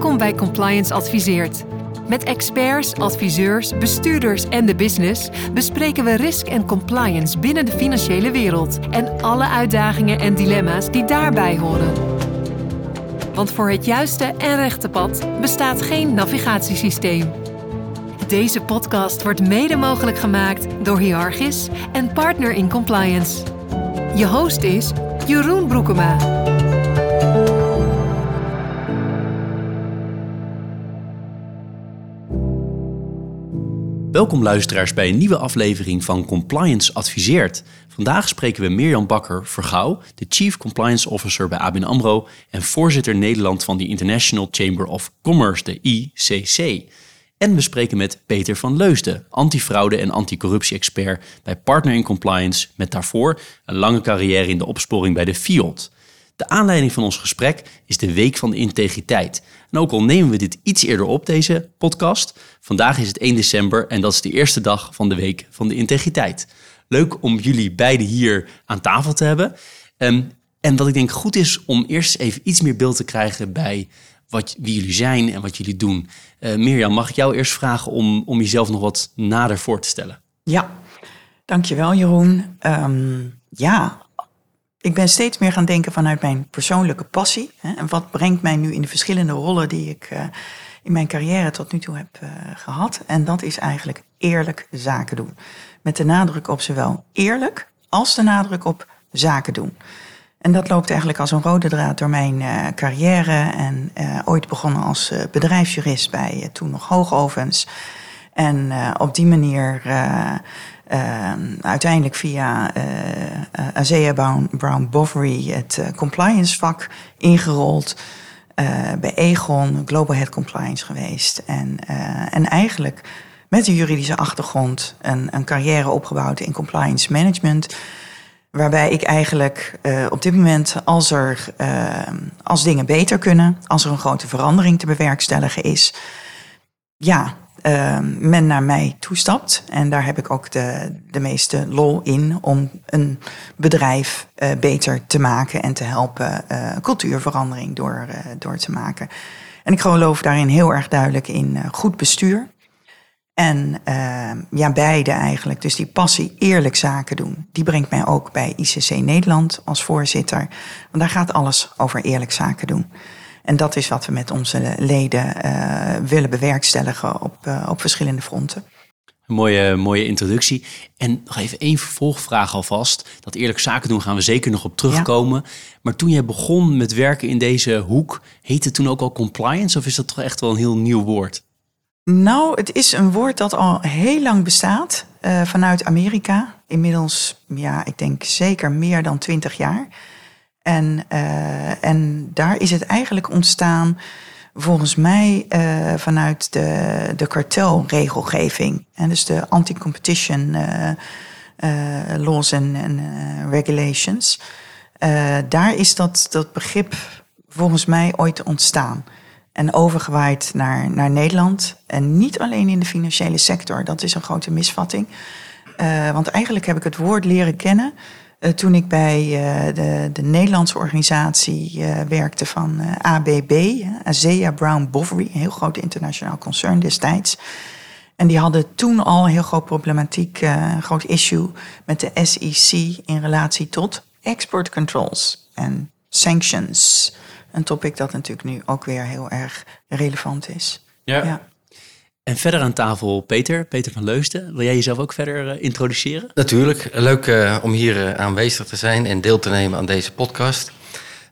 Welkom bij Compliance Adviseert. Met experts, adviseurs, bestuurders en de business bespreken we risk en compliance binnen de financiële wereld en alle uitdagingen en dilemma's die daarbij horen. Want voor het juiste en rechte pad bestaat geen navigatiesysteem. Deze podcast wordt mede mogelijk gemaakt door Hiargis en Partner in Compliance. Je host is Jeroen Broekema. Welkom luisteraars bij een nieuwe aflevering van Compliance Adviseert. Vandaag spreken we Mirjam Bakker Vergouw, de Chief Compliance Officer bij ABN AMRO en voorzitter Nederland van de International Chamber of Commerce, de ICC. En we spreken met Peter van Leusden, antifraude en anticorruptie-expert bij Partner in Compliance, met daarvoor een lange carrière in de opsporing bij de FIOD. De aanleiding van ons gesprek is de Week van de Integriteit. En ook al nemen we dit iets eerder op, deze podcast, vandaag is het 1 december en dat is de eerste dag van de Week van de Integriteit. Leuk om jullie beiden hier aan tafel te hebben. Ehm, en wat ik denk goed is om eerst even iets meer beeld te krijgen bij wat, wie jullie zijn en wat jullie doen. Uh, Mirjam, mag ik jou eerst vragen om, om jezelf nog wat nader voor te stellen? Ja, dankjewel Jeroen. Um, ja, ik ben steeds meer gaan denken vanuit mijn persoonlijke passie. Hè, en wat brengt mij nu in de verschillende rollen die ik uh, in mijn carrière tot nu toe heb uh, gehad. En dat is eigenlijk eerlijk zaken doen. Met de nadruk op zowel eerlijk als de nadruk op zaken doen. En dat loopt eigenlijk als een rode draad door mijn uh, carrière. En ooit begonnen als bedrijfsjurist bij toen nog Hoogovens. En op die manier uh, uiteindelijk via uh, Brown, Brown Bovary het uh, compliance vak ingerold. bij Egon, Global Head Compliance geweest. En, en eigenlijk met een juridische achtergrond een, een carrière opgebouwd in compliance management. Waarbij ik eigenlijk op dit moment, als, er, als dingen beter kunnen, als er een grote verandering te bewerkstelligen is, ja, uh, men naar mij toestapt. En daar heb ik ook de, de meeste lol in om een bedrijf uh, beter te maken en te helpen uh, cultuurverandering door, uh, door te maken. En ik geloof daarin heel erg duidelijk in goed bestuur. En ehm, ja, beide eigenlijk. Dus die passie eerlijk zaken doen, die brengt mij ook bij ICC Nederland als voorzitter. Want daar gaat alles over eerlijk zaken doen. En dat is wat we met onze leden uh, willen bewerkstelligen op, uh, op verschillende fronten. Een mooie, mooie introductie. En nog even één vervolgvraag alvast. Dat eerlijk zaken doen gaan we zeker nog op terugkomen. Ja. Maar toen jij begon met werken in deze hoek, heette het toen ook al compliance? Of is dat toch echt wel een heel nieuw woord? Nou, het is een woord dat al heel lang bestaat uh, vanuit Amerika. Inmiddels, ja, ik denk zeker meer dan twintig jaar. En, uh, en daar is het eigenlijk ontstaan, volgens mij, uh, vanuit de, de kartelregelgeving. En dus de anti-competition uh, laws en regulations. daar is dat, dat begrip volgens mij ooit ontstaan. En overgewaaid naar, naar Nederland. En niet alleen in de financiële sector, dat is een grote misvatting. want eigenlijk heb ik het woord leren kennen uh, toen ik bij uh, de, de, Nederlandse organisatie uh, werkte van ABB, Azea Brown Bovary, een heel groot internationaal concern destijds. En die hadden toen al een heel groot problematiek, een groot issue met de SEC in relatie tot export controls en sanctions. Een topic dat natuurlijk nu ook weer heel erg relevant is. ja. ja. En verder aan tafel Peter, Peter van Leusden. Wil jij jezelf ook verder uh, introduceren? Natuurlijk, leuk uh, om hier uh, aanwezig te zijn en deel te nemen aan deze podcast.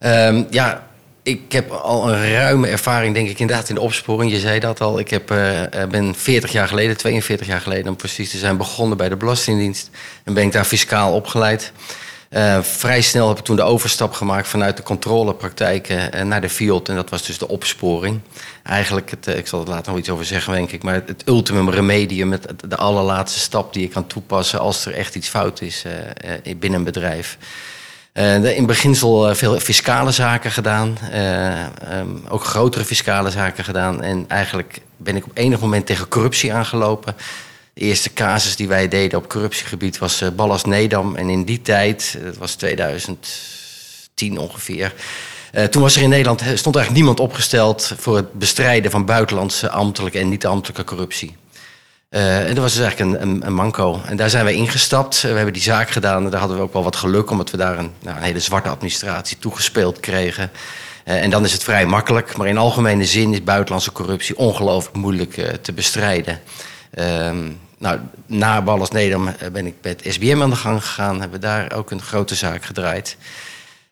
Um, ja, ik heb al een ruime ervaring, denk ik, inderdaad in de opsporing. Je zei dat al. Ik heb, ben 40 jaar geleden, 42 jaar geleden om precies te zijn, begonnen bij de Belastingdienst. En ben ik daar fiscaal opgeleid. Uh, vrij snel heb ik toen de overstap gemaakt vanuit de controlepraktijken uh, naar de field. En dat was dus de opsporing. Eigenlijk, het, uh, ik zal er later nog iets over zeggen, denk ik. Maar het, ultimum remedium, het, de allerlaatste stap die je kan toepassen als er echt iets fout is binnen een bedrijf. in beginsel veel fiscale zaken gedaan. Um, ook grotere fiscale zaken gedaan. En eigenlijk ben ik op enig moment tegen corruptie aangelopen. De eerste casus die wij deden op corruptiegebied was uh, Ballas Nedam. En in die tijd, dat was 2010 ongeveer, Uh, toen was er in Nederland stond eigenlijk niemand opgesteld voor het bestrijden van buitenlandse ambtelijke en niet-ambtelijke corruptie. En dat was dus eigenlijk een, een, manco. En daar zijn wij ingestapt. we hebben die zaak gedaan. En daar hadden we ook wel wat geluk, omdat we daar een, nou, een hele zwarte administratie toegespeeld kregen. En dan is het vrij makkelijk. Maar in algemene zin is buitenlandse corruptie ongelooflijk moeilijk te bestrijden. Ehm, nou, na Ballas Nederland ben ik met SBM aan de gang gegaan. Hebben daar ook een grote zaak gedraaid.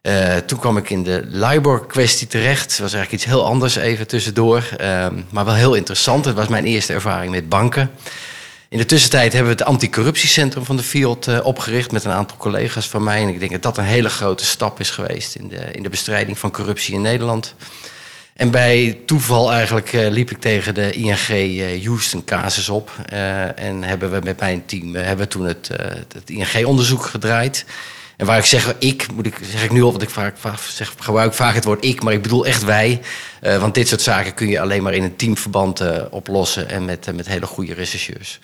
Uh, toen kwam ik in de LIBOR-kwestie terecht. Dat was eigenlijk iets heel anders even tussendoor. Uh, maar wel heel interessant. Het was mijn eerste ervaring met banken. In de tussentijd hebben we het anticorruptiecentrum van de Field uh, opgericht met een aantal collega's van mij. En ik denk dat dat een hele grote stap is geweest in de, in de bestrijding van corruptie in Nederland. En bij toeval eigenlijk uh, liep ik tegen de ING uh, Houston casus op. en hebben we met mijn team hebben toen het, het ING-onderzoek gedraaid. En waar ik zeg ik, moet ik, zeg ik nu al, want ik vaak, zeg, gebruik vaak het woord ik, maar ik bedoel echt wij. Want dit soort zaken kun je alleen maar in een teamverband oplossen en met, met hele goede rechercheurs.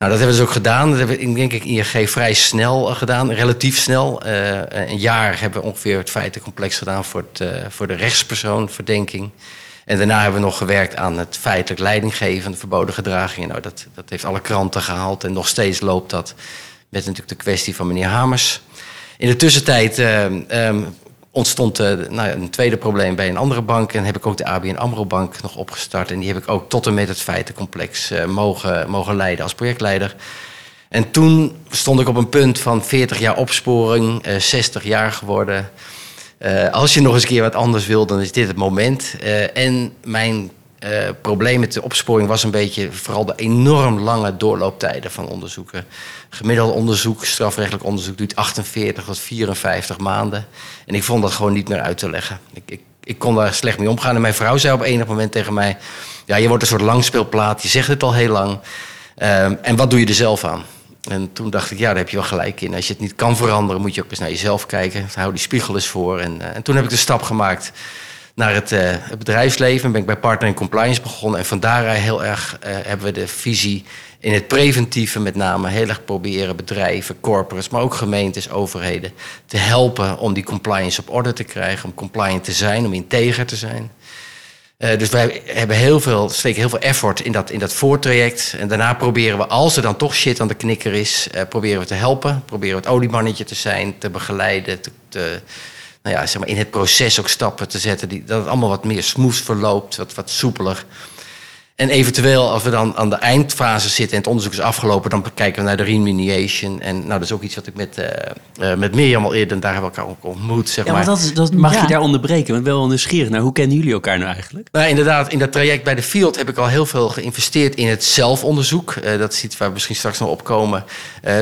Nou, dat hebben dus ook gedaan. Dat hebben we, denk ik, ING vrij snel gedaan, relatief snel. een jaar hebben we ongeveer het feitencomplex gedaan voor, het, voor de rechtspersoon, verdenking. En daarna hebben we nog gewerkt aan het feitelijk leidinggeven, verboden gedragingen. Nou, dat, dat heeft alle kranten gehaald en nog steeds loopt dat. Met natuurlijk de kwestie van meneer Hamers. In de tussentijd uh, ontstond uh, nou een tweede probleem bij een andere bank. En heb ik ook de ABN AMRO Bank nog opgestart. En die heb ik ook tot en met het feitencomplex uh, mogen, mogen leiden als projectleider. En toen stond ik op een punt van 40 jaar opsporing, 60 jaar geworden. als je nog eens een keer wat anders wil, dan is dit het moment. en mijn uh, probleem met de opsporing was een beetje vooral de enorm lange doorlooptijden van onderzoeken. Gemiddeld onderzoek, strafrechtelijk onderzoek, duurt 48 tot 54 maanden. En ik vond dat gewoon niet meer uit te leggen. Ik, ik, ik kon daar slecht mee omgaan. En mijn vrouw zei op enig moment tegen mij: Ja, je wordt een soort langspeelplaat, je zegt het al heel lang. Um, en wat doe je er zelf aan? En toen dacht ik, ja, daar heb je wel gelijk in. Als je het niet kan veranderen, moet je ook eens naar jezelf kijken. Hou die spiegel eens voor. En, uh, en toen heb ik de stap gemaakt naar het, uh, het, bedrijfsleven. Ben ik bij Partner in Compliance begonnen. En van daaruit heel erg uh, hebben we de visie in het preventieve met name heel erg proberen bedrijven, corporates, maar ook gemeentes, overheden te helpen om die compliance op orde te krijgen, om compliant te zijn, om integer te zijn. Uh, dus wij hebben heel veel, steken heel veel effort in dat, in dat voortraject. En daarna proberen we, als er dan toch shit aan de knikker is, proberen we te helpen. Proberen we het oliemannetje te zijn, te begeleiden, te, te nou ja, zeg maar in het proces ook stappen te zetten. Die, dat het allemaal wat meer smooth verloopt, wat, wat soepeler. En eventueel, als we dan aan de eindfase zitten en het onderzoek is afgelopen, dan kijken we naar de remediation. En nou, dat is ook iets wat ik met, uh, uh, met Mirjam al eerder, en daar hebben we elkaar ook ontmoet. Zeg ja, maar. Dat, dat, mag ja. je daar onderbreken? Want wel nieuwsgierig naar hoe kennen jullie elkaar nou eigenlijk? Nou, inderdaad, in dat traject bij de Field heb ik al heel veel geïnvesteerd in het zelfonderzoek. Uh, dat is iets waar we misschien straks nog opkomen.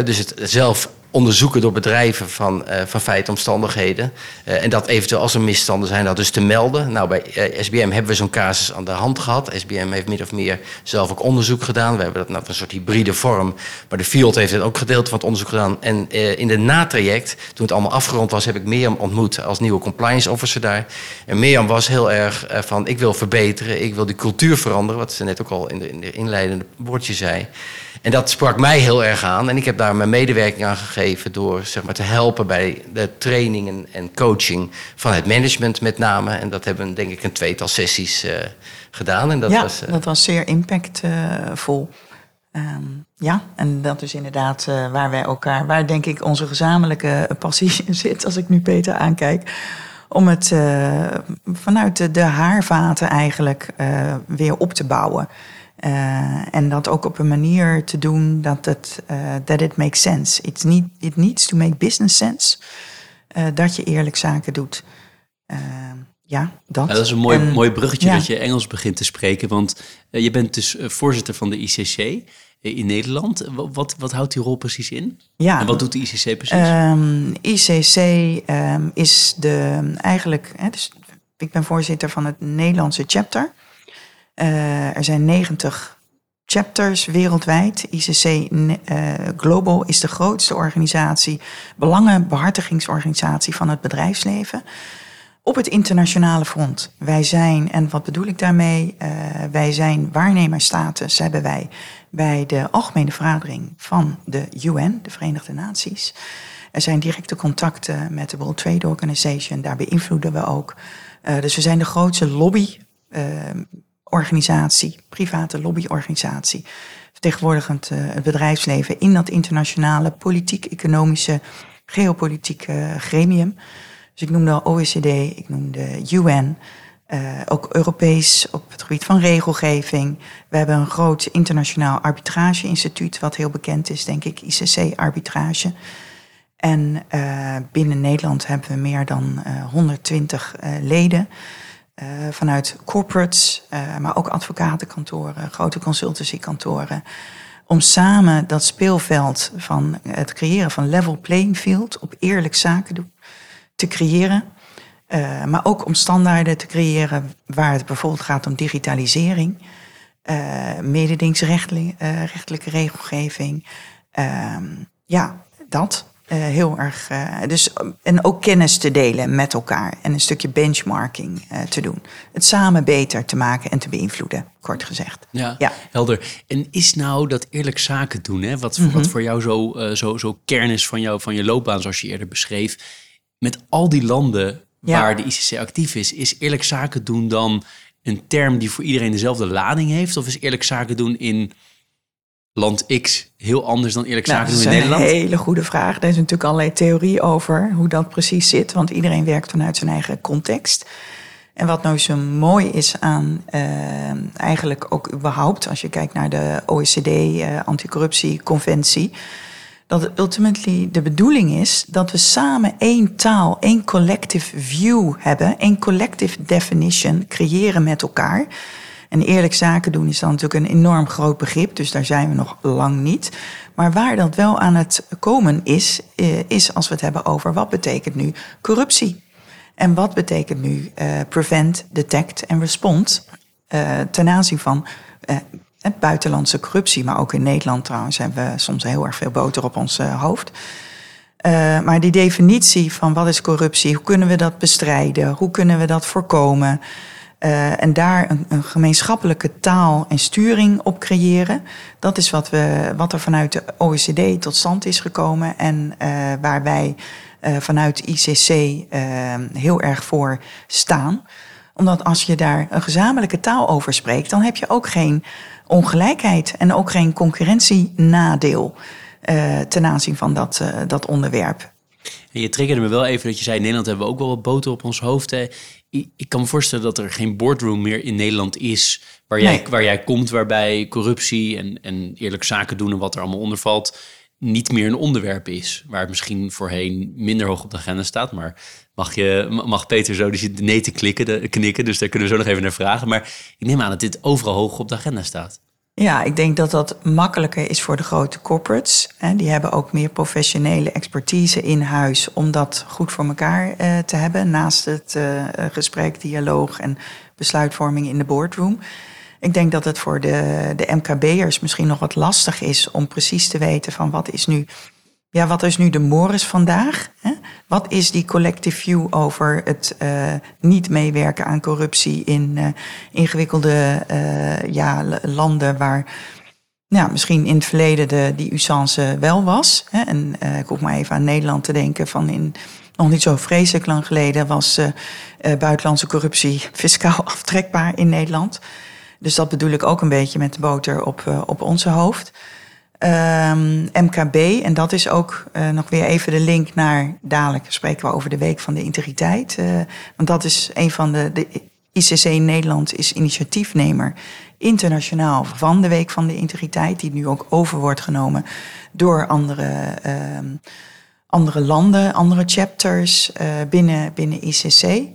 dus het zelf onderzoeken door bedrijven van, uh, van feiten omstandigheden. Uh, en dat eventueel als er misstanden zijn, dat dus te melden. Nou, bij uh, SBM hebben we zo'n casus aan de hand gehad. SBM heeft min of meer zelf ook onderzoek gedaan. We hebben dat nou een soort hybride vorm. Maar de Field heeft het ook gedeelte van het onderzoek gedaan. En in de natraject, toen het allemaal afgerond was, heb ik Mirjam ontmoet als nieuwe compliance officer daar. En Mirjam was heel erg van, ik wil verbeteren, ik wil die cultuur veranderen. Wat ze net ook al in de, in de inleidende woordje zei. En dat sprak mij heel erg aan. En ik heb daar mijn medewerking aan gegeven door zeg maar, te helpen bij de training en, coaching van het management met name. En dat hebben we denk ik een tweetal sessies uh, gedaan. En dat ja, was, uh, dat was zeer impactvol. Um, ja, en dat is inderdaad uh, waar wij elkaar, waar denk ik onze gezamenlijke passie zit, als ik nu Peter aankijk. Om het vanuit de, de haarvaten eigenlijk weer op te bouwen. Uh, en dat ook op een manier te doen dat het uh, that it makes sense. It's need, it needs to make business sense. Uh, dat je eerlijk zaken doet. ja, dat. Dat is een mooi, en, mooi bruggetje ja. dat je Engels begint te spreken. Want je bent dus voorzitter van de ICC in Nederland. Wat, wat houdt die rol precies in? Ja. En wat doet de ICC precies? Um, ICC um, is de eigenlijk. Hè, dus ik ben voorzitter van het Nederlandse chapter. Uh, er zijn 90 chapters wereldwijd. ICC uh, Global is de grootste organisatie, belangenbehartigingsorganisatie van het bedrijfsleven. Op het internationale front. Wij zijn, en wat bedoel ik daarmee? Uh, wij zijn waarnemersstatus, hebben wij bij de Algemene Vergadering van de UN, de Verenigde Naties. Er zijn directe contacten met de World Trade Organization. Daar beïnvloeden we ook. Uh, dus we zijn de grootste lobbyorganisatie, uh, private lobbyorganisatie, vertegenwoordigend uh, het bedrijfsleven in dat internationale politiek-economische, geopolitieke gremium. Dus ik noem de OECD, ik noem de UN. Uh, ook Europees op het gebied van regelgeving. We hebben een groot internationaal arbitrage-instituut, wat heel bekend is, denk ik, ICC-arbitrage. En uh, binnen Nederland hebben we meer dan uh, 120 leden. Vanuit corporates, maar ook advocatenkantoren, grote consultancykantoren. Om samen dat speelveld van het creëren van level playing field op eerlijk zaken doen, te creëren. Uh, maar ook om standaarden te creëren waar het bijvoorbeeld gaat om digitalisering, mededingingsrechtelijke uh, regelgeving. Ehm, ja, dat. Heel erg. dus, en ook kennis te delen met elkaar en een stukje benchmarking te doen. Het samen beter te maken en te beïnvloeden, kort gezegd. Ja, ja. helder. En is nou dat eerlijk zaken doen, hè, wat, mm -hmm. wat voor jou zo, zo, zo kern is van, jou, van je loopbaan, zoals je eerder beschreef, met al die landen waar de ICC actief is, is eerlijk zaken doen dan een term die voor iedereen dezelfde lading heeft? Of is eerlijk zaken doen in land X heel anders dan eerlijk zaken doen in Nederland? Dat is een hele goede vraag. Er is natuurlijk allerlei theorie over hoe dat precies zit, want iedereen werkt vanuit zijn eigen context. En wat nou zo mooi is aan uh, eigenlijk ook überhaupt, als je kijkt naar de OECD uh, anticorruptieconventie, dat het ultimately de bedoeling is dat we samen één taal, één collective view hebben, één collective definition creëren met elkaar. En eerlijk zaken doen is dan natuurlijk een enorm groot begrip, dus daar zijn we nog lang niet. Maar waar dat wel aan het komen is, eh, is als we het hebben over wat betekent nu corruptie. En wat betekent nu uh, prevent, detect en respond uh, ten aanzien van buitenlandse corruptie, maar ook in Nederland trouwens hebben we soms heel erg veel boter op ons hoofd. Maar die definitie van wat is corruptie, hoe kunnen we dat bestrijden, hoe kunnen we dat voorkomen, uh, en daar een, een, gemeenschappelijke taal en sturing op creëren, dat is wat, we, wat er vanuit de OECD tot stand is gekomen en waar wij vanuit ICC heel erg voor staan omdat als je daar een gezamenlijke taal over spreekt, dan heb je ook geen ongelijkheid en ook geen concurrentienadeel ten aanzien van dat, dat onderwerp. Je triggerde me wel even dat je zei: in Nederland hebben we ook wel wat boter op ons hoofd. Ik kan me voorstellen dat er geen boardroom meer in Nederland is waar jij, nee. waar jij komt, waarbij corruptie en, en eerlijk zaken doen en wat er allemaal onder valt, niet meer een onderwerp is. Waar het misschien voorheen minder hoog op de agenda staat. Maar mag, je, mag Peter zo die zit nee te klikken, de, knikken. Dus daar kunnen we zo nog even naar vragen. Maar ik neem aan dat dit overal hoog op de agenda staat. Ja, ik denk dat dat makkelijker is voor de grote corporates. Die hebben ook meer professionele expertise in huis om dat goed voor elkaar uh, te hebben. Naast het uh, gesprek, dialoog en besluitvorming in de boardroom. Ik denk dat het voor de, de MKB'ers misschien nog wat lastig is om precies te weten van wat is nu, ja, wat is nu de mores vandaag? Hè? Wat is die collective view over het uh, niet meewerken aan corruptie in uh, ingewikkelde uh, ja, landen waar ja, misschien in het verleden de, die usance wel was. Hè? En ik hoef maar even aan Nederland te denken van in nog niet zo vreselijk lang geleden was buitenlandse corruptie fiscaal aftrekbaar in Nederland. Dus dat bedoel ik ook een beetje met de boter op, op onze hoofd. MKB, en dat is ook uh, nog weer even de link naar, dadelijk spreken we over de Week van de Integriteit. Uh, want dat is een van de, de ICC Nederland is initiatiefnemer internationaal van de Week van de Integriteit, die nu ook over wordt genomen door andere, uh, andere landen, andere chapters binnen, binnen ICC.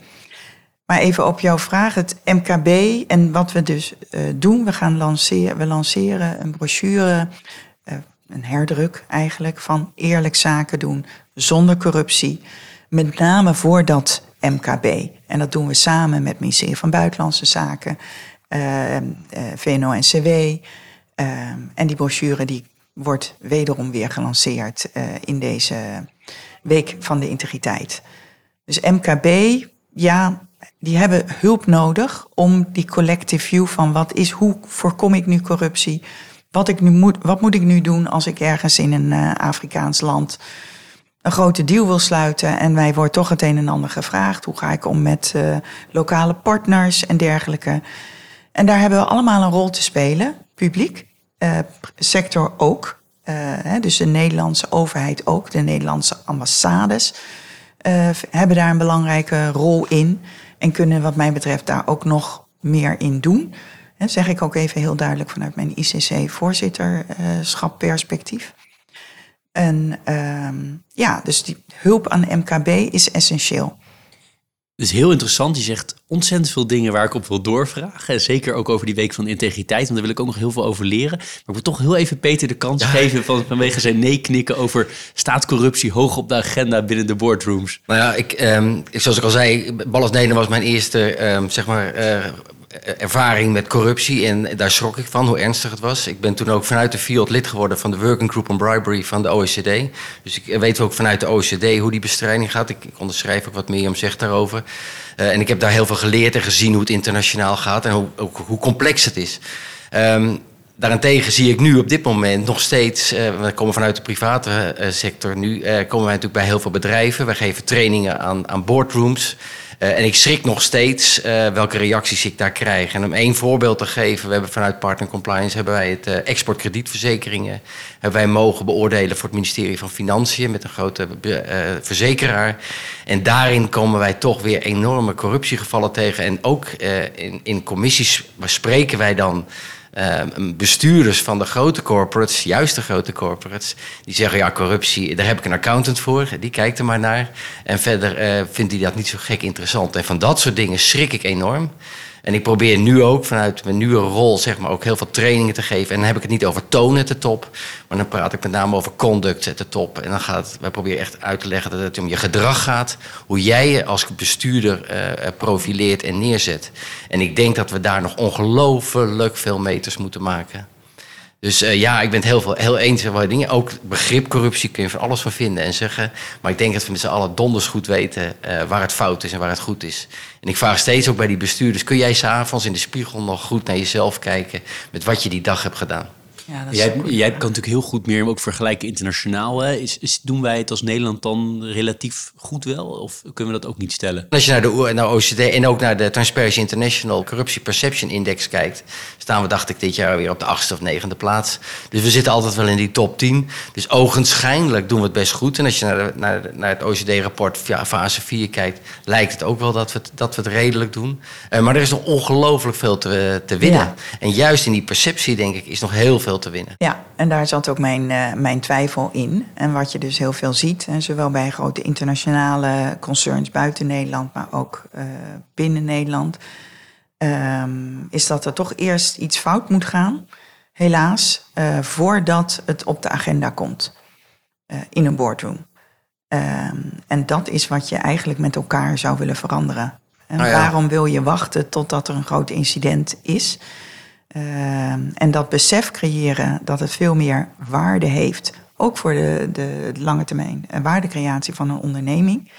Maar even op jouw vraag, het MKB en wat we dus doen. We gaan lanceren, we lanceren een brochure, een herdruk eigenlijk, van eerlijk zaken doen zonder corruptie. Met name voor dat MKB. En dat doen we samen met het ministerie van Buitenlandse Zaken, uh, VNO-NCW. en die brochure die wordt wederom weer gelanceerd in deze week van de integriteit. Dus MKB, ja, die hebben hulp nodig om die collective view van wat is, hoe voorkom ik nu corruptie? Wat, ik nu moet, wat moet ik nu doen als ik ergens in een uh, Afrikaans land een grote deal wil sluiten en wij wordt toch het een en ander gevraagd. Hoe ga ik om met uh, lokale partners en dergelijke. En daar hebben we allemaal een rol te spelen, publiek, uh, sector ook. Dus de Nederlandse overheid ook, de Nederlandse ambassades hebben daar een belangrijke rol in. En kunnen wat mij betreft daar ook nog meer in doen. Zeg ik ook even heel duidelijk vanuit mijn ICC-voorzitterschap perspectief. En ehm, ja, dus die hulp aan MKB is essentieel. Het is heel interessant. Je zegt ontzettend veel dingen waar ik op wil doorvragen. Zeker ook over die week van integriteit. Want daar wil ik ook nog heel veel over leren. Maar ik wil toch heel even Peter de kans geven van, vanwege zijn nee-knikken over staatscorruptie hoog op de agenda binnen de boardrooms. Nou ja, ik, um, zoals ik al zei, Ballas Nederland was mijn eerste um, zeg maar, uh, ervaring met corruptie. En daar schrok ik van, hoe ernstig het was. Ik ben toen ook vanuit de field lid geworden van de Working Group on Bribery van de OECD. Dus ik weet ook vanuit de OECD hoe die bestrijding gaat. Ik, onderschrijf ook wat Mirjam zegt daarover. Uh, en ik heb daar heel veel geleerd en gezien hoe het internationaal gaat en hoe, ook, hoe complex het is. Um, Daarentegen zie ik nu op dit moment nog steeds, we komen vanuit de private sector nu, komen wij natuurlijk bij heel veel bedrijven. Wij geven trainingen aan, aan boardrooms. Uh, en ik schrik nog steeds uh, welke reacties ik daar krijg. En om één voorbeeld te geven, we hebben vanuit Partner Compliance hebben wij het uh, exportkredietverzekeringen hebben wij mogen beoordelen voor het ministerie van Financiën met een grote verzekeraar. En daarin komen wij toch weer enorme corruptiegevallen tegen. En ook in, in commissies spreken wij dan uh, bestuurders van de grote corporates, juist de grote corporates, die zeggen ja, corruptie, daar heb ik een accountant voor, die kijkt er maar naar. En verder uh, vindt hij dat niet zo gek interessant. En van dat soort dingen schrik ik enorm. En ik probeer nu ook vanuit mijn nieuwe rol zeg maar, ook heel veel trainingen te geven. En dan heb ik het niet over tonen at de top, maar dan praat ik met name over conduct at de top. En dan gaat het, wij proberen echt uit te leggen dat het om je gedrag gaat. Hoe jij je als bestuurder uh, profileert en neerzet. En ik denk dat we daar nog ongelooflijk veel meters moeten maken. Dus uh, ja, ik ben het heel, veel, heel eens met dingen. Ook begrip corruptie kun je van alles van vinden en zeggen. Maar ik denk dat we met z'n allen donders goed weten uh, waar het fout is en waar het goed is. En ik vraag steeds ook bij die bestuurders: kun jij s'avonds in de spiegel nog goed naar jezelf kijken met wat je die dag hebt gedaan? Ja, dat jij, jij kan natuurlijk heel goed meer ook vergelijken internationaal. Hè? Is, is, doen wij het als Nederland dan relatief goed wel? Of kunnen we dat ook niet stellen? Als je naar de naar OCD en ook naar de Transparency International Corruptie Perception Index kijkt, staan we, dacht ik, dit jaar weer op de achtste of negende plaats. Dus we zitten altijd wel in die top 10. Dus ogenschijnlijk doen we het best goed. En als je naar, de, naar, de, naar het OECD-rapport fase 4 kijkt, lijkt het ook wel dat we het, dat we het redelijk doen. Uh, maar er is nog ongelooflijk veel te, te winnen. Ja. En juist in die perceptie, denk ik, is nog heel veel te winnen. Ja, en daar zat ook mijn, uh, mijn twijfel in. En wat je dus heel veel ziet, hè, zowel bij grote internationale concerns buiten Nederland, maar ook uh, binnen Nederland, um, is dat er toch eerst iets fout moet gaan, helaas, uh, voordat het op de agenda komt in een boardroom. Um, en dat is wat je eigenlijk met elkaar zou willen veranderen. En nou ja. waarom wil je wachten totdat er een groot incident is? Uh, en dat besef creëren dat het veel meer waarde heeft, ook voor de, de lange termijn uh, waardecreatie van een onderneming,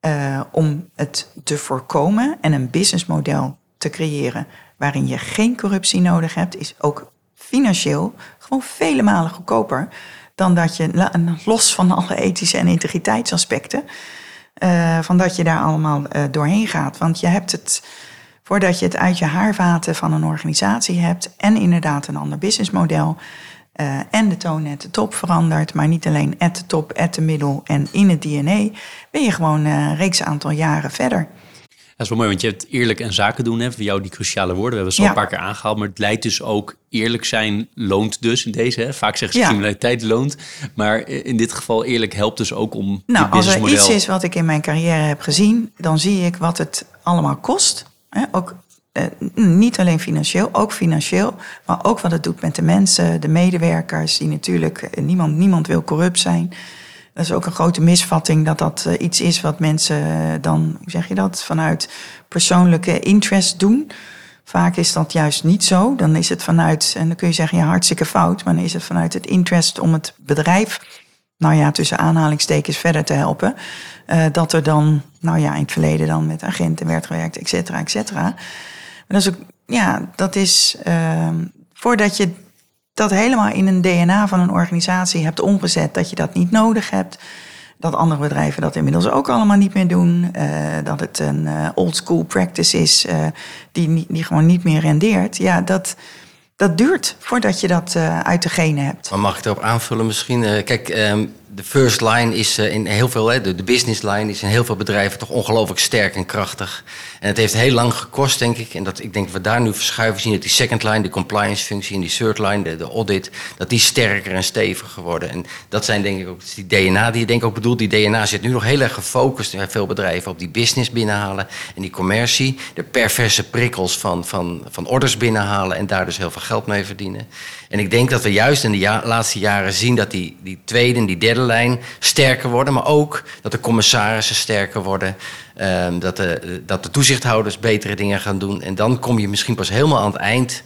uh, om het te voorkomen en een businessmodel te creëren waarin je geen corruptie nodig hebt, is ook financieel gewoon vele malen goedkoper dan dat je, los van alle ethische en integriteitsaspecten, uh, van dat je daar allemaal uh, doorheen gaat. Want je hebt het voordat je het uit je haarvaten van een organisatie hebt en inderdaad een ander businessmodel. Uh, en de toon at de top verandert, maar niet alleen at de top, at de middel en in het DNA, ben je gewoon uh, een reeks aantal jaren verder. Dat is wel mooi, want je hebt eerlijk en zaken doen. Hè, voor jou die cruciale woorden. We hebben ze ja. al een paar keer aangehaald. Maar het leidt dus ook eerlijk zijn loont dus in deze. Hè. Vaak zeggen ze ja. criminaliteit loont. Maar in dit geval eerlijk helpt dus ook om Nou, als er iets is wat ik in mijn carrière heb gezien... dan zie ik wat het allemaal kost Ook eh, niet alleen financieel, ook financieel, maar ook wat het doet met de mensen, de medewerkers, die natuurlijk, eh, niemand, niemand wil corrupt zijn. Dat is ook een grote misvatting dat dat uh, iets is wat mensen dan, hoe zeg je dat, vanuit persoonlijke interest doen. Vaak is dat juist niet zo. Dan is het vanuit, en dan kun je zeggen, ja, hartstikke fout, maar dan is het vanuit het interest om het bedrijf, nou ja, tussen aanhalingstekens verder te helpen. Uh, dat er dan, nou ja, in het verleden dan met agenten werd gewerkt, et cetera, et cetera. Maar dat is ook, ja, dat is uh, voordat je dat helemaal in een DNA van een organisatie hebt omgezet, dat je dat niet nodig hebt. dat andere bedrijven dat inmiddels ook allemaal niet meer doen. Uh, dat het een uh, old school practice is die, die gewoon niet meer rendeert. Ja, dat, dat duurt voordat je dat uit de genen hebt. Maar mag ik erop aanvullen misschien? kijk, um, de first line is in heel veel, hè, de, business line is in heel veel bedrijven toch ongelooflijk sterk en krachtig. En het heeft heel lang gekost, denk ik. En dat, ik denk dat we daar nu verschuiven zien dat die second line, de compliance functie en die third line, de, de audit, dat die sterker en steviger worden. En dat zijn denk ik ook die DNA die je denk ik ook bedoelt. Die DNA zit nu nog heel erg gefocust bij veel bedrijven op die business binnenhalen en die commercie. De perverse prikkels van, van, van orders binnenhalen en daar dus heel veel geld mee verdienen. En ik denk dat we juist in de laatste jaren zien dat die, die tweede en die derde lijn sterker worden. Maar ook dat de commissarissen sterker worden. Um, dat, de, dat de toezichthouders betere dingen gaan doen. En dan kom je misschien pas helemaal aan het eind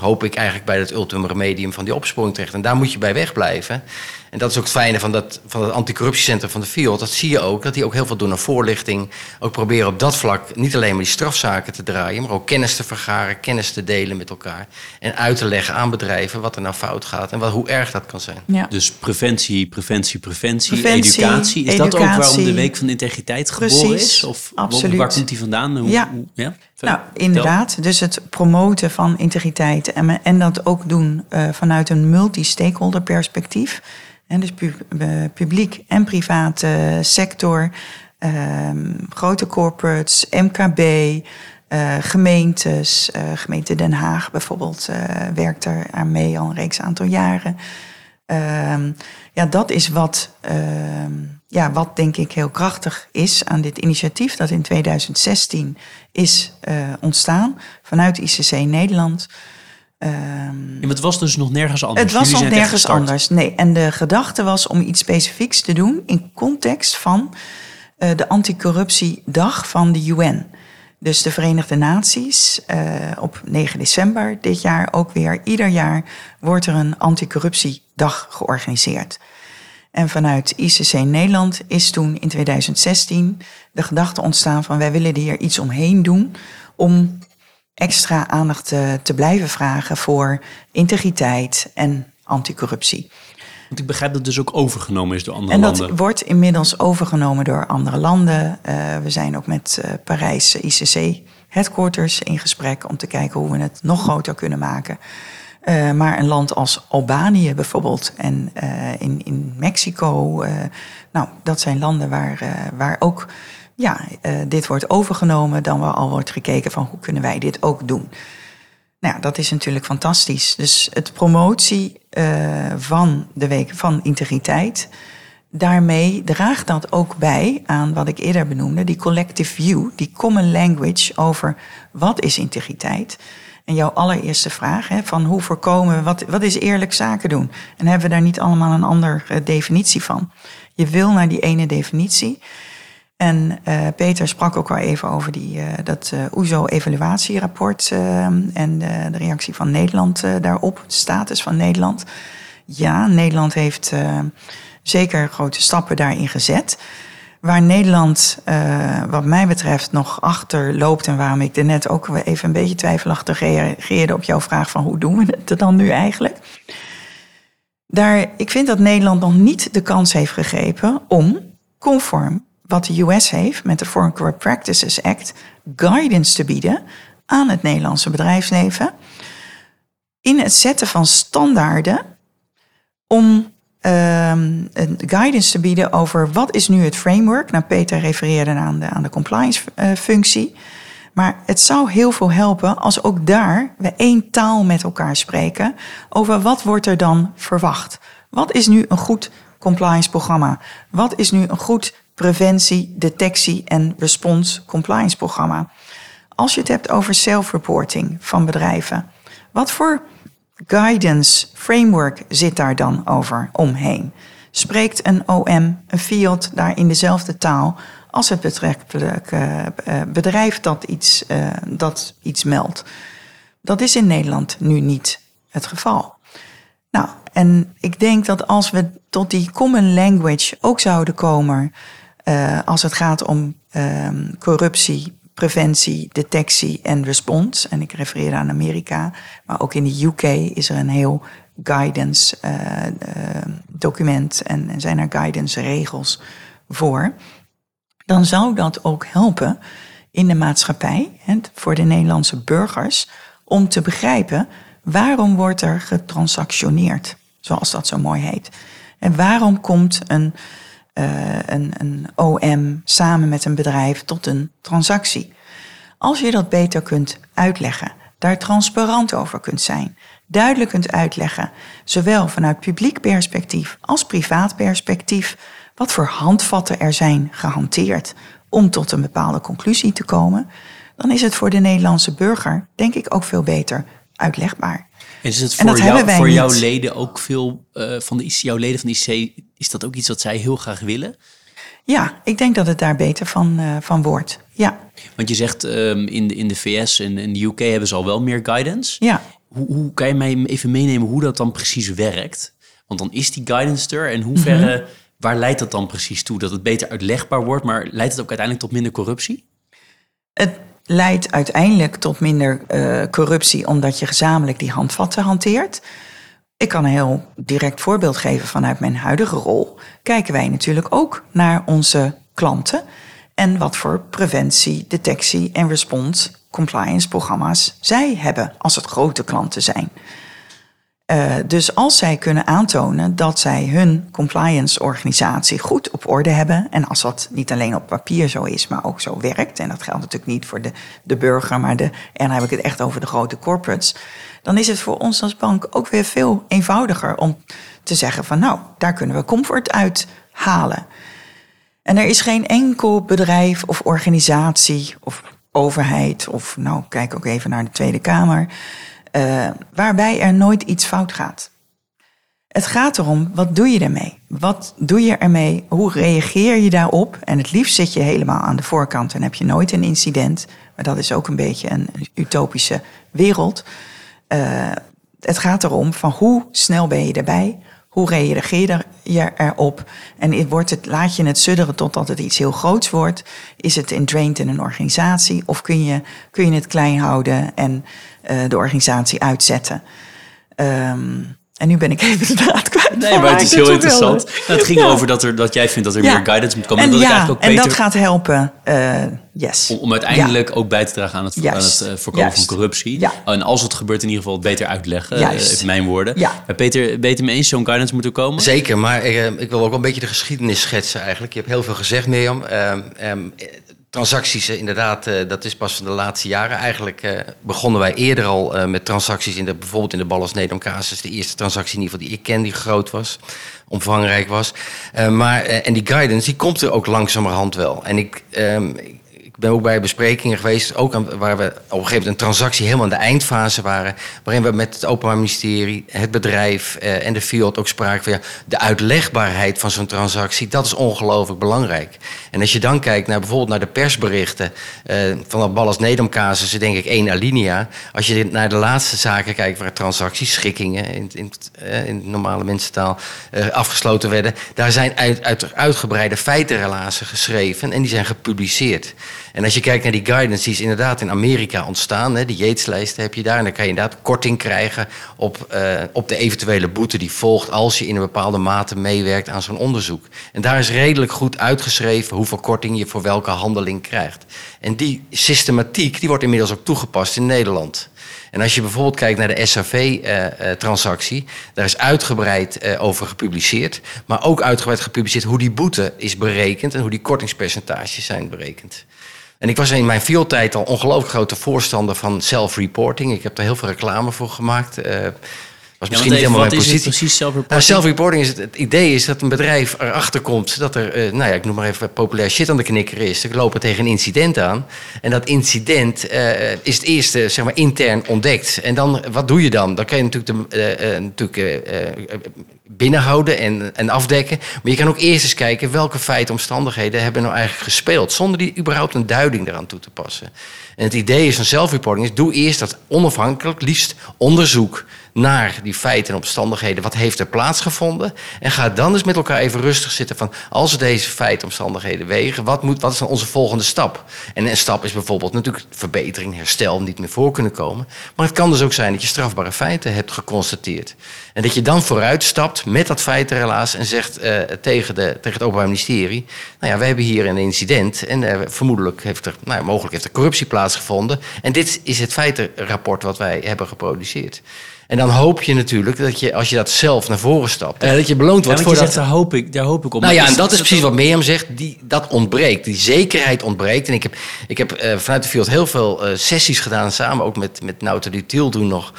hoop ik eigenlijk bij het ultimum remedium van die opsporing terecht. En daar moet je bij wegblijven. En dat is ook het fijne van, dat, van het anticorruptiecentrum van de FIOD. Dat zie je ook, dat die ook heel veel doen aan voorlichting. Ook proberen op dat vlak niet alleen maar die strafzaken te draaien... maar ook kennis te vergaren, kennis te delen met elkaar. En uit te leggen aan bedrijven wat er nou fout gaat... en wat, hoe erg dat kan zijn. Ja. Dus preventie, preventie, preventie, educatie. Is dat ook waarom de Week van de Integriteit geboren is? Of absoluut. waar komt die vandaan? Hoe, ja. ja? Nou, inderdaad. Dus het promoten van integriteit en, en dat ook doen uh, vanuit een multi-stakeholder perspectief. En dus pu publiek en private sector, uh, grote corporates, MKB, uh, gemeentes. Uh, gemeente Den Haag bijvoorbeeld werkt er aan mee al een reeks aantal jaren. Ehm, ja, dat is wat, ehm, ja, wat denk ik heel krachtig is aan dit initiatief dat in 2016 is ontstaan vanuit ICC Nederland. Um, ja, het was dus nog nergens anders. Het was nog nergens anders. Nee, en de gedachte was om iets specifieks te doen in context van uh, de anticorruptiedag van de UN. Dus de Verenigde Naties uh, op 9 december dit jaar ook weer. Ieder jaar wordt er een anticorruptiedag georganiseerd. En vanuit ICC Nederland is toen in 2016 de gedachte ontstaan van wij willen hier iets omheen doen om extra aandacht te, te blijven vragen voor integriteit en anticorruptie. Want ik begrijp dat het dus ook overgenomen is door andere en landen. En dat wordt inmiddels overgenomen door andere landen. Uh, we zijn ook met uh, Parijs ICC headquarters in gesprek om te kijken hoe we het nog groter kunnen maken. Uh, maar een land als Albanië bijvoorbeeld en in, in Mexico, nou, dat zijn landen waar, waar ook ja, uh, dit wordt overgenomen, dan wel al wordt gekeken van hoe kunnen wij dit ook doen. Nou dat is natuurlijk fantastisch. Dus het promotie uh, van de week van integriteit, daarmee draagt dat ook bij aan wat ik eerder benoemde, die collective view, die common language over wat is integriteit. En jouw allereerste vraag, hè, van hoe voorkomen we, wat, wat is eerlijk zaken doen? En hebben we daar niet allemaal een andere uh, definitie van? Je wil naar die ene definitie. En uh, Peter sprak ook al even over die, uh, dat uh, OESO-evaluatierapport en de reactie van Nederland daarop, de status van Nederland. Ja, Nederland heeft zeker grote stappen daarin gezet. Waar Nederland, wat mij betreft, nog achter loopt en waarom ik er net ook even een beetje twijfelachtig reageerde op jouw vraag van hoe doen we het dan nu eigenlijk? Daar, ik vind dat Nederland nog niet de kans heeft gegrepen om conform wat de US heeft met de Foreign Corrupt Practices Act guidance te bieden aan het Nederlandse bedrijfsleven in het zetten van standaarden om um, guidance te bieden over wat is nu het framework. Nou, Peter refereerde aan de, aan de compliance uh, functie. Maar het zou heel veel helpen als ook daar we één taal met elkaar spreken over wat wordt er dan verwacht. Wat is nu een goed compliance programma? Wat is nu een goed preventie, detectie en respons compliance programma. Als je het hebt over self-reporting van bedrijven, wat voor guidance framework zit daar dan over omheen? Spreekt een OM, een fiat daar in dezelfde taal als het betrekkelijke uh, bedrijf dat iets, uh, dat iets meldt? Dat is in Nederland nu niet het geval. Nou, en ik denk dat als we tot die common language ook zouden komen uh, als het gaat om um, corruptie, preventie, detectie en respons. En ik refereer aan Amerika, maar ook in de UK is er een heel guidance uh, document en, en zijn er guidance regels voor, dan zou dat ook helpen in de maatschappij, hè, voor de Nederlandse burgers, om te begrijpen waarom wordt er getransactioneerd, zoals dat zo mooi heet. En waarom komt een, uh, een, een OM samen met een bedrijf tot een transactie? Als je dat beter kunt uitleggen, daar transparant over kunt zijn, duidelijk kunt uitleggen, zowel vanuit publiek perspectief als privaat perspectief, wat voor handvatten er zijn gehanteerd om tot een bepaalde conclusie te komen, dan is het voor de Nederlandse burger, denk ik, ook veel beter uitlegbaar. En is het voor, jou, voor jouw leden ook veel uh, van de IC, jouw leden van de IC, is dat ook iets wat zij heel graag willen? Ja, ik denk dat het daar beter van, uh, van wordt. Ja. Want je zegt um, in, de, in de VS en in de UK hebben ze al wel meer guidance. Ja. Hoe, hoe kan je mij even meenemen hoe dat dan precies werkt? Want dan is die guidance er en hoeverre, mm -hmm. waar leidt dat dan precies toe? Dat het beter uitlegbaar wordt, maar leidt het ook uiteindelijk tot minder corruptie? Het leidt uiteindelijk tot minder uh, corruptie omdat je gezamenlijk die handvatten hanteert. Ik kan een heel direct voorbeeld geven vanuit mijn huidige rol. Kijken wij natuurlijk ook naar onze klanten en wat voor preventie, detectie en respons compliance programma's zij hebben als het grote klanten zijn. Uh, dus als zij kunnen aantonen dat zij hun compliance organisatie goed op orde hebben, en als dat niet alleen op papier zo is, maar ook zo werkt, en dat geldt natuurlijk niet voor de, de burger, maar de, en dan heb ik het echt over de grote corporates, dan is het voor ons als bank ook weer veel eenvoudiger om te zeggen van nou, daar kunnen we comfort uit halen. En er is geen enkel bedrijf of organisatie of overheid, of nou, kijk ook even naar de Tweede Kamer, uh, waarbij er nooit iets fout gaat. Het gaat erom, wat doe je ermee? Wat doe je ermee? Hoe reageer je daarop? En het liefst zit je helemaal aan de voorkant en heb je nooit een incident. Maar dat is ook een beetje een utopische wereld. Uh, het gaat erom van hoe snel ben je erbij? Hoe reageer je erop? En wordt het, laat je het sudderen totdat het iets heel groots wordt? Is het entrained in een organisatie? Of kun je, kun je het klein houden en de organisatie uitzetten? Um, en nu ben ik even de draad kwijt. Nee, maar het is heel interessant. Nou, het ging ja. over dat, er, dat jij vindt dat er ja. meer guidance moet komen. En, dat ja, ook beter, en dat gaat helpen. Uh, yes. Om, om uiteindelijk ook bij te dragen aan het, aan het uh, voorkomen van corruptie. En als het gebeurt, in ieder geval het beter uitleggen. Uh, even mijn woorden. Maar Peter, beter me eens zo'n guidance moeten komen? Zeker, maar ik, ik, wil ook een beetje de geschiedenis schetsen eigenlijk. Je hebt heel veel gezegd, Mirjam. Um, transacties, inderdaad, uh, dat is pas van de laatste jaren. Eigenlijk uh, begonnen wij eerder al uh, met transacties, in de, bijvoorbeeld in de Ballas Nedam casus. De eerste transactie in ieder geval die ik ken, die groot was, omvangrijk was. maar, en die guidance, die komt er ook langzamerhand wel. En ik, um, ben ook bij besprekingen geweest, ook aan, waar we op een gegeven moment een transactie helemaal in de eindfase waren, waarin we met het Openbaar Ministerie, het bedrijf uh, en de field ook spraken van ja, de uitlegbaarheid van zo'n transactie, dat is ongelooflijk belangrijk. En als je dan kijkt naar bijvoorbeeld naar de persberichten uh, van de Ballas Nedam casus, denk ik één alinea. Als je naar de laatste zaken kijkt waar transacties, schikkingen in, in, uh, in normale mensentaal afgesloten werden, daar zijn uit, uit, uitgebreide feitenrelaties geschreven en die zijn gepubliceerd. En als je kijkt naar die guidance, die is inderdaad in Amerika ontstaan. Hè, die Yates-lijsten heb je daar. En dan kan je inderdaad korting krijgen op, uh, op de eventuele boete die volgt als je in een bepaalde mate meewerkt aan zo'n onderzoek. En daar is redelijk goed uitgeschreven hoeveel korting je voor welke handeling krijgt. En die systematiek die wordt inmiddels ook toegepast in Nederland. En als je bijvoorbeeld kijkt naar de SAV-transactie, uh, uh, daar is uitgebreid over gepubliceerd. Maar ook uitgebreid gepubliceerd hoe die boete is berekend en hoe die kortingspercentages zijn berekend. En ik was in mijn fieldtijd al ongelooflijk grote voorstander van self-reporting. Ik heb daar heel veel reclame voor gemaakt. Uh, was misschien ja, niet helemaal mijn positie. precies self-reporting? Nou, self-reporting is het, het, idee is dat een bedrijf erachter komt dat er, uh, nou ja, ik noem maar even populair shit aan de knikker is. Ze lopen tegen een incident aan. En dat incident uh, is het eerste, zeg maar, intern ontdekt. En dan, wat doe je dan? Dan kan je natuurlijk, de, uh, natuurlijk binnenhouden en, en afdekken. Maar je kan ook eerst eens kijken welke feiten, omstandigheden hebben nou eigenlijk gespeeld. Zonder die überhaupt een duiding eraan toe te passen. En het idee is van self-reporting is, doe eerst dat onafhankelijk, liefst onderzoek naar die feiten en omstandigheden. Wat heeft er plaatsgevonden? En ga dan eens met elkaar even rustig zitten van... als deze feiten en omstandigheden wegen... Wat, moet, wat is dan onze volgende stap? En een stap is bijvoorbeeld natuurlijk verbetering, herstel... niet meer voor kunnen komen. Maar het kan dus ook zijn dat je strafbare feiten hebt geconstateerd. En dat je dan vooruit stapt met dat feitenrelaas... en zegt uh, tegen, de, tegen het Openbaar Ministerie... nou ja, we hebben hier een incident... en uh, vermoedelijk heeft er, nou, mogelijk heeft er corruptie plaatsgevonden... en dit is het feitenrapport wat wij hebben geproduceerd. En dan hoop je natuurlijk dat je, als je dat zelf naar voren stapt, dat je beloond wordt ja, voor je dat. Zegt, daar hoop ik, daar hoop ik op. Nou ja, en dat is precies wat Mirjam zegt. Die, dat ontbreekt. Die zekerheid ontbreekt. En ik heb, ik heb uh, vanuit de field heel veel uh, sessies gedaan, samen ook met, met Nauta Dutiel toen nog.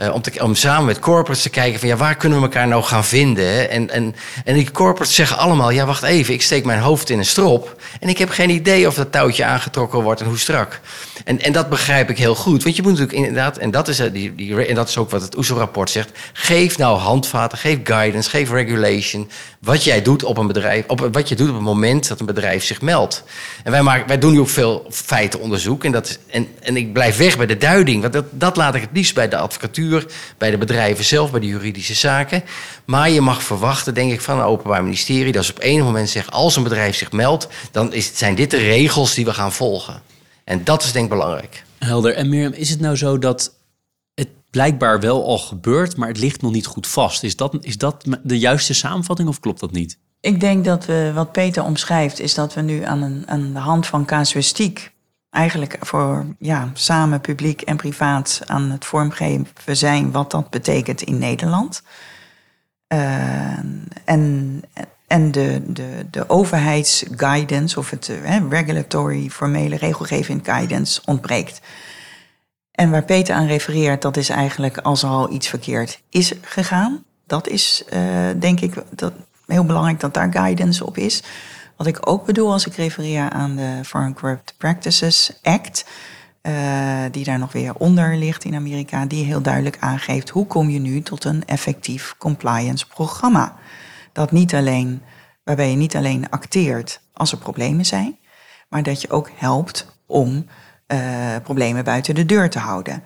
Uh, om, te, om samen met corporates te kijken van ja, waar kunnen we elkaar nou gaan vinden? En, en, en die corporates zeggen allemaal, ja wacht even, ik steek mijn hoofd in een strop en ik heb geen idee of dat touwtje aangetrokken wordt en hoe strak. En, en dat begrijp ik heel goed, want je moet natuurlijk inderdaad, en dat is, die, die, en dat is ook wat het OESO-rapport zegt, geef nou handvaten, geef guidance, geef regulation, wat jij doet op een bedrijf, op, wat je doet op het moment dat een bedrijf zich meldt. En wij, maken, wij doen nu ook veel feitenonderzoek en, dat, en, en ik blijf weg bij de duiding, want dat, dat laat ik het liefst bij de advocatuur bij de bedrijven zelf, bij de juridische zaken. Maar je mag verwachten, denk ik, van een openbaar ministerie... dat ze op enig moment zegt, als een bedrijf zich meldt... dan is, zijn dit de regels die we gaan volgen. En dat is denk ik belangrijk. Helder. En Mirjam, is het nou zo dat het blijkbaar wel al gebeurt... maar het ligt nog niet goed vast? Is dat, is dat de juiste samenvatting of klopt dat niet? Ik denk dat we, wat Peter omschrijft, is dat we nu aan, een, aan de hand van casuïstiek eigenlijk voor ja, samen publiek en privaat aan het vormgeven zijn wat dat betekent in Nederland. Uh, en en de, de, de overheidsguidance of het uh, regulatory formele regelgeving guidance ontbreekt. En waar Peter aan refereert, dat is eigenlijk als er al iets verkeerd is gegaan. Dat is uh, denk ik dat, heel belangrijk dat daar guidance op is. Wat ik ook bedoel als ik refereer aan de Foreign Corrupt Practices Act, uh, die daar nog weer onder ligt in Amerika, die heel duidelijk aangeeft hoe kom je nu tot een effectief compliance programma. Dat niet alleen, waarbij je niet alleen acteert als er problemen zijn, maar dat je ook helpt om uh, problemen buiten de deur te houden.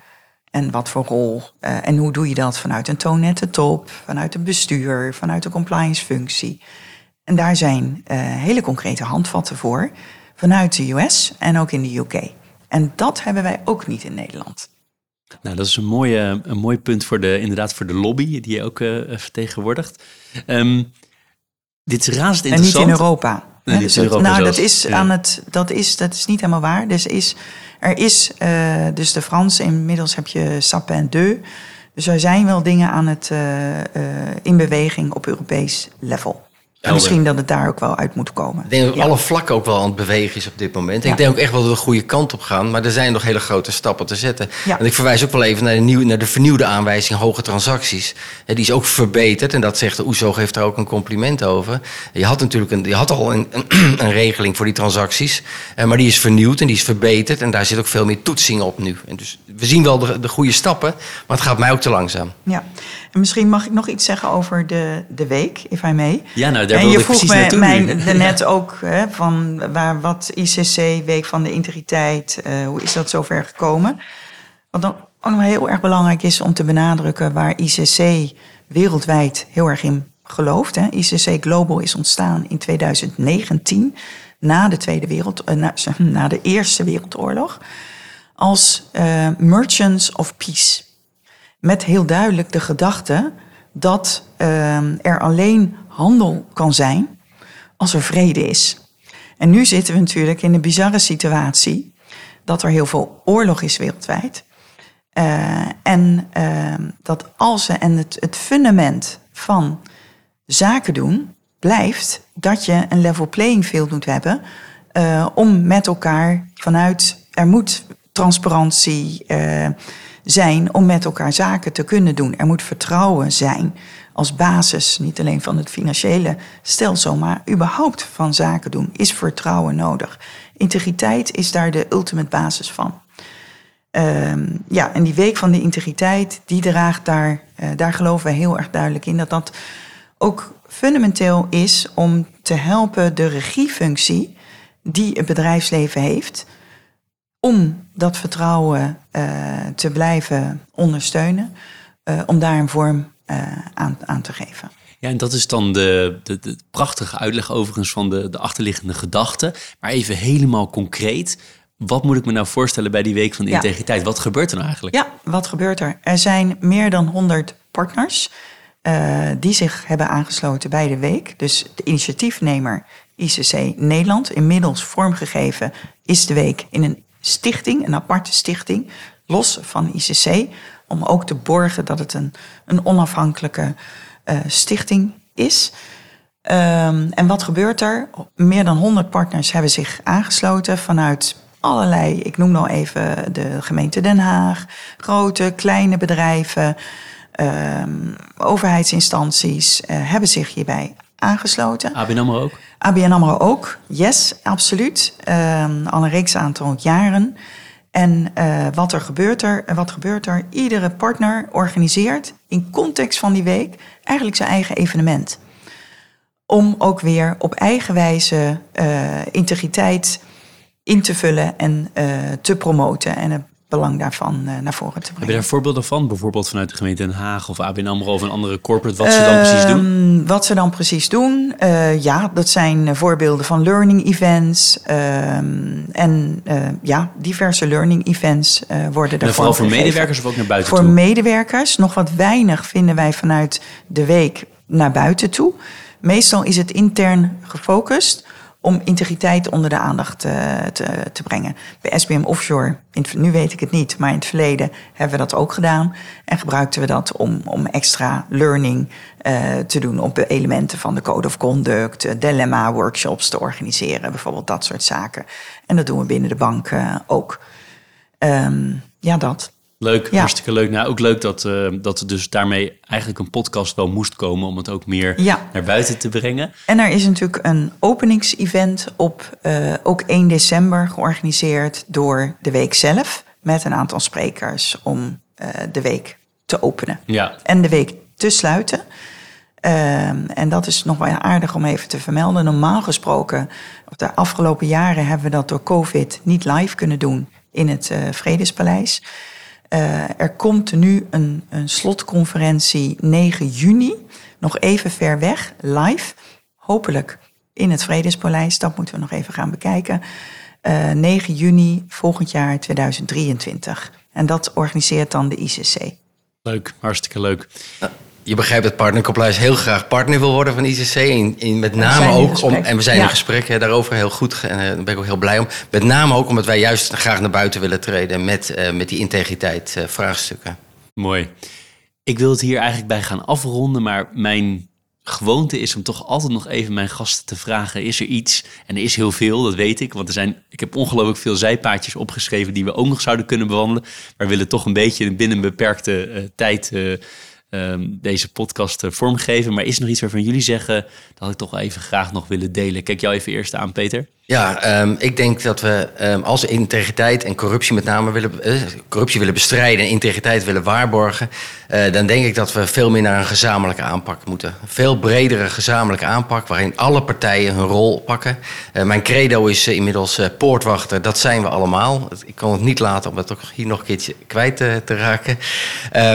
En wat voor rol uh, en hoe doe je dat vanuit een toonnette top, vanuit een bestuur, vanuit de compliance functie. En daar zijn uh, hele concrete handvatten voor vanuit de US en ook in de UK. En dat hebben wij ook niet in Nederland. Nou, dat is een, mooie, een mooi punt voor de, inderdaad voor de lobby, die je ook uh, vertegenwoordigt. Um, dit is razend interessant. En niet in Europa. Nee, dus in Europa nou, dat is, Ja. aan het, dat, is, dat is niet helemaal waar. Dus is, er is, uh, dus de Fransen, inmiddels heb je Sapin 2. Dus er zijn wel dingen aan het, uh, in beweging op Europees level. Misschien dat het daar ook wel uit moet komen. Ik denk dat Ja. alle vlakken ook wel aan het bewegen is op dit moment. Ja. Ik denk ook echt wel dat we de goede kant op gaan. Maar er zijn nog hele grote stappen te zetten. Ja. En ik verwijs ook wel even naar de, naar de vernieuwde aanwijzing hoge transacties. Die is ook verbeterd. En dat zegt de OESO geeft daar ook een compliment over. Je had natuurlijk een, je had al een, een, regeling voor die transacties. Maar die is vernieuwd en die is verbeterd. En daar zit ook veel meer toetsing op nu. En dus we zien wel de, de goede stappen. Maar het gaat mij ook te langzaam. Ja, en misschien mag ik nog iets zeggen over de, de week, if I may. Ja, nou, daar en wilde je ik vroeg precies naartoe mij nu. daarnet ook hè, van waar, wat ICC, Week van de Integriteit, eh, hoe is dat zover gekomen? Wat dan ook nog heel erg belangrijk is om te benadrukken waar ICC wereldwijd heel erg in gelooft. Hè. ICC Global is ontstaan in 2019, na de, Tweede Wereld, eh, na, na de Eerste Wereldoorlog, als eh, Merchants of Peace. Met heel duidelijk de gedachte dat eh, er alleen handel kan zijn als er vrede is. En nu zitten we natuurlijk in een bizarre situatie dat er heel veel oorlog is wereldwijd. Uh, en uh, dat als en het, het fundament van zaken doen blijft dat je een level playing field moet hebben uh, om met elkaar vanuit er moet transparantie uh, zijn om met elkaar zaken te kunnen doen. Er moet vertrouwen zijn als basis, niet alleen van het financiële stelsel, maar überhaupt van zaken doen, is vertrouwen nodig. Integriteit is daar de ultimate basis van. Um, ja, en die week van de integriteit, die draagt daar, uh, daar geloven we heel erg duidelijk in, dat dat ook fundamenteel is om te helpen de regiefunctie die het bedrijfsleven heeft, om dat vertrouwen uh, te blijven ondersteunen. om daar een vorm aan, aan te geven. Ja, en dat is dan de, de, de prachtige uitleg overigens van de, de achterliggende gedachte. Maar even helemaal concreet. Wat moet ik me nou voorstellen bij die week van integriteit? Wat gebeurt er nou eigenlijk? Ja, wat gebeurt er? Er zijn meer dan 100 partners uh, die zich hebben aangesloten bij de week. Dus de initiatiefnemer ICC Nederland, inmiddels vormgegeven, is de week in een stichting, een aparte stichting, los van ICC, om ook te borgen dat het een, een onafhankelijke uh, stichting is. Um, en wat gebeurt er? Meer dan 100 partners hebben zich aangesloten vanuit allerlei, ik noem nou even de gemeente Den Haag, grote, kleine bedrijven, um, overheidsinstanties uh, hebben zich hierbij aangesloten. ABN AMRO ook? ABN AMRO ook, yes, absoluut. Um, al een reeks aantal jaren. En uh, wat er gebeurt er? Wat gebeurt er? Iedere partner organiseert in context van die week eigenlijk zijn eigen evenement. Om ook weer op eigen wijze uh, integriteit in te vullen en uh, te promoten. En het belang daarvan uh, naar voren te brengen. Heb je daar voorbeelden van? Bijvoorbeeld vanuit de gemeente Den Haag of ABN AMRO of een andere corporate, wat ze dan precies doen? Um, wat ze dan precies doen? Uh, ja, dat zijn voorbeelden van learning events. Um, en ja, diverse learning events worden daarvoor Vooral voor medewerkers of ook naar buiten voor toe? Voor medewerkers. Nog wat weinig vinden wij vanuit de week naar buiten toe. Meestal is het intern gefocust om integriteit onder de aandacht te, te, te brengen. Bij SBM Offshore, in, nu weet ik het niet, maar in het verleden hebben we dat ook gedaan. En gebruikten we dat om, om extra learning uh, te doen op elementen van de Code of Conduct, dilemma-workshops te organiseren, bijvoorbeeld dat soort zaken. En dat doen we binnen de bank uh, ook. Um, ja, dat. Leuk, ja. hartstikke leuk. Nou, ook leuk dat, uh, dat er dus daarmee eigenlijk een podcast wel moest komen om het ook meer ja. naar buiten te brengen. En er is natuurlijk een openingsevent op uh, ook 1 december georganiseerd door de week zelf. Met een aantal sprekers om uh, de week te openen. Ja. En de week te sluiten. en dat is nog wel aardig om even te vermelden. Normaal gesproken, de afgelopen jaren hebben we dat door COVID niet live kunnen doen in het Vredespaleis. Uh, er komt nu een, een slotconferentie 9 juni, nog even ver weg, live. Hopelijk in het Vredespaleis, dat moeten we nog even gaan bekijken. Uh, 9 juni volgend jaar 2023. En dat organiseert dan de ICC. Leuk, hartstikke leuk. Je begrijpt dat Partner Compliance heel graag partner wil worden van ICC. In, in met name ook om. En we zijn ja. in gesprek hè, daarover heel goed. En uh, daar ben ik ook heel blij om. Met name ook omdat wij juist graag naar buiten willen treden met, uh, met die integriteit uh, vraagstukken. Mooi. Ik wil het hier eigenlijk bij gaan afronden, maar mijn gewoonte is om toch altijd nog even mijn gasten te vragen: is er iets? En er is heel veel, dat weet ik. Want er zijn, ik heb ongelooflijk veel zijpaadjes opgeschreven die we ook nog zouden kunnen bewandelen. Maar we willen toch een beetje binnen een beperkte tijd um, deze podcast uh, vormgeven. Maar is er nog iets waarvan jullie zeggen, dat ik toch even graag nog willen delen? Kijk jou even eerst aan, Peter. Ja, um, ik denk dat we um, als integriteit en corruptie met name willen, uh, corruptie willen bestrijden en integriteit willen waarborgen, uh, dan denk ik dat we veel meer naar een gezamenlijke aanpak moeten. Een veel bredere gezamenlijke aanpak waarin alle partijen hun rol pakken. Uh, mijn credo is inmiddels poortwachter, dat zijn we allemaal. Ik kan het niet laten om dat ook hier nog een keertje kwijt te raken.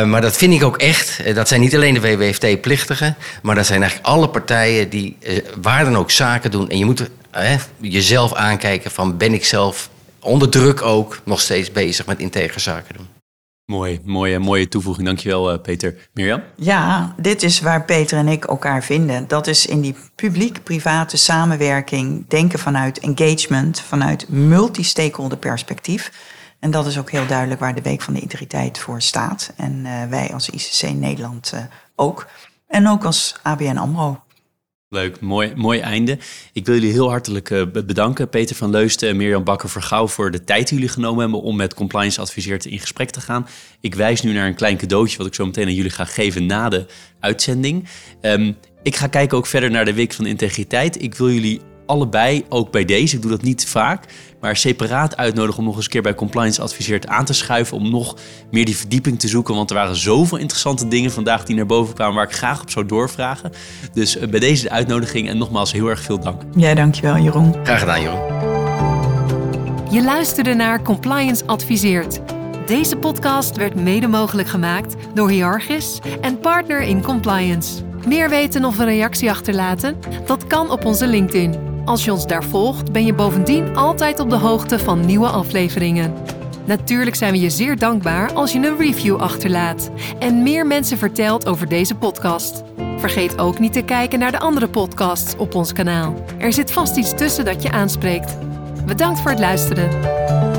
maar dat vind ik ook echt. dat zijn niet alleen de WWFT-plichtigen, maar dat zijn eigenlijk alle partijen die waar dan ook zaken doen. En je moet hè, jezelf aankijken van ben ik zelf onder druk ook nog steeds bezig met integer zaken doen. Mooi, mooie, mooie toevoeging. Dankjewel, uh, Peter. Mirjam? Ja, dit is waar Peter en ik elkaar vinden. Dat is in die publiek-private samenwerking denken vanuit engagement, vanuit multi-stakeholder perspectief. En dat is ook heel duidelijk waar de Week van de Integriteit voor staat. En uh, wij als ICC Nederland uh, ook. En ook als ABN AMRO. Leuk, mooi, mooi einde. Ik wil jullie heel hartelijk uh, bedanken, Peter van Leusten en Mirjam Bakker-Vergouw, voor de tijd die jullie genomen hebben om met Compliance Adviseert in gesprek te gaan. Ik wijs nu naar een klein cadeautje wat ik zo meteen aan jullie ga geven na de uitzending. Um, ik ga kijken ook verder naar de Week van Integriteit. Ik wil jullie allebei, ook bij deze, ik doe dat niet vaak, maar separaat uitnodigen om nog eens een keer bij Compliance Adviseert aan te schuiven. Om nog meer die verdieping te zoeken. Want er waren zoveel interessante dingen vandaag die naar boven kwamen waar ik graag op zou doorvragen. Dus bij deze de uitnodiging en nogmaals heel erg veel dank. Ja, dankjewel Jeroen. Graag gedaan Jeroen. Je luisterde naar Compliance Adviseert. Deze podcast werd mede mogelijk gemaakt door Hiargis en Partner in Compliance. Meer weten of een reactie achterlaten? Dat kan op onze LinkedIn. Als je ons daar volgt, ben je bovendien altijd op de hoogte van nieuwe afleveringen. Natuurlijk zijn we je zeer dankbaar als je een review achterlaat en meer mensen vertelt over deze podcast. Vergeet ook niet te kijken naar de andere podcasts op ons kanaal. Er zit vast iets tussen dat je aanspreekt. Bedankt voor het luisteren.